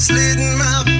slitting my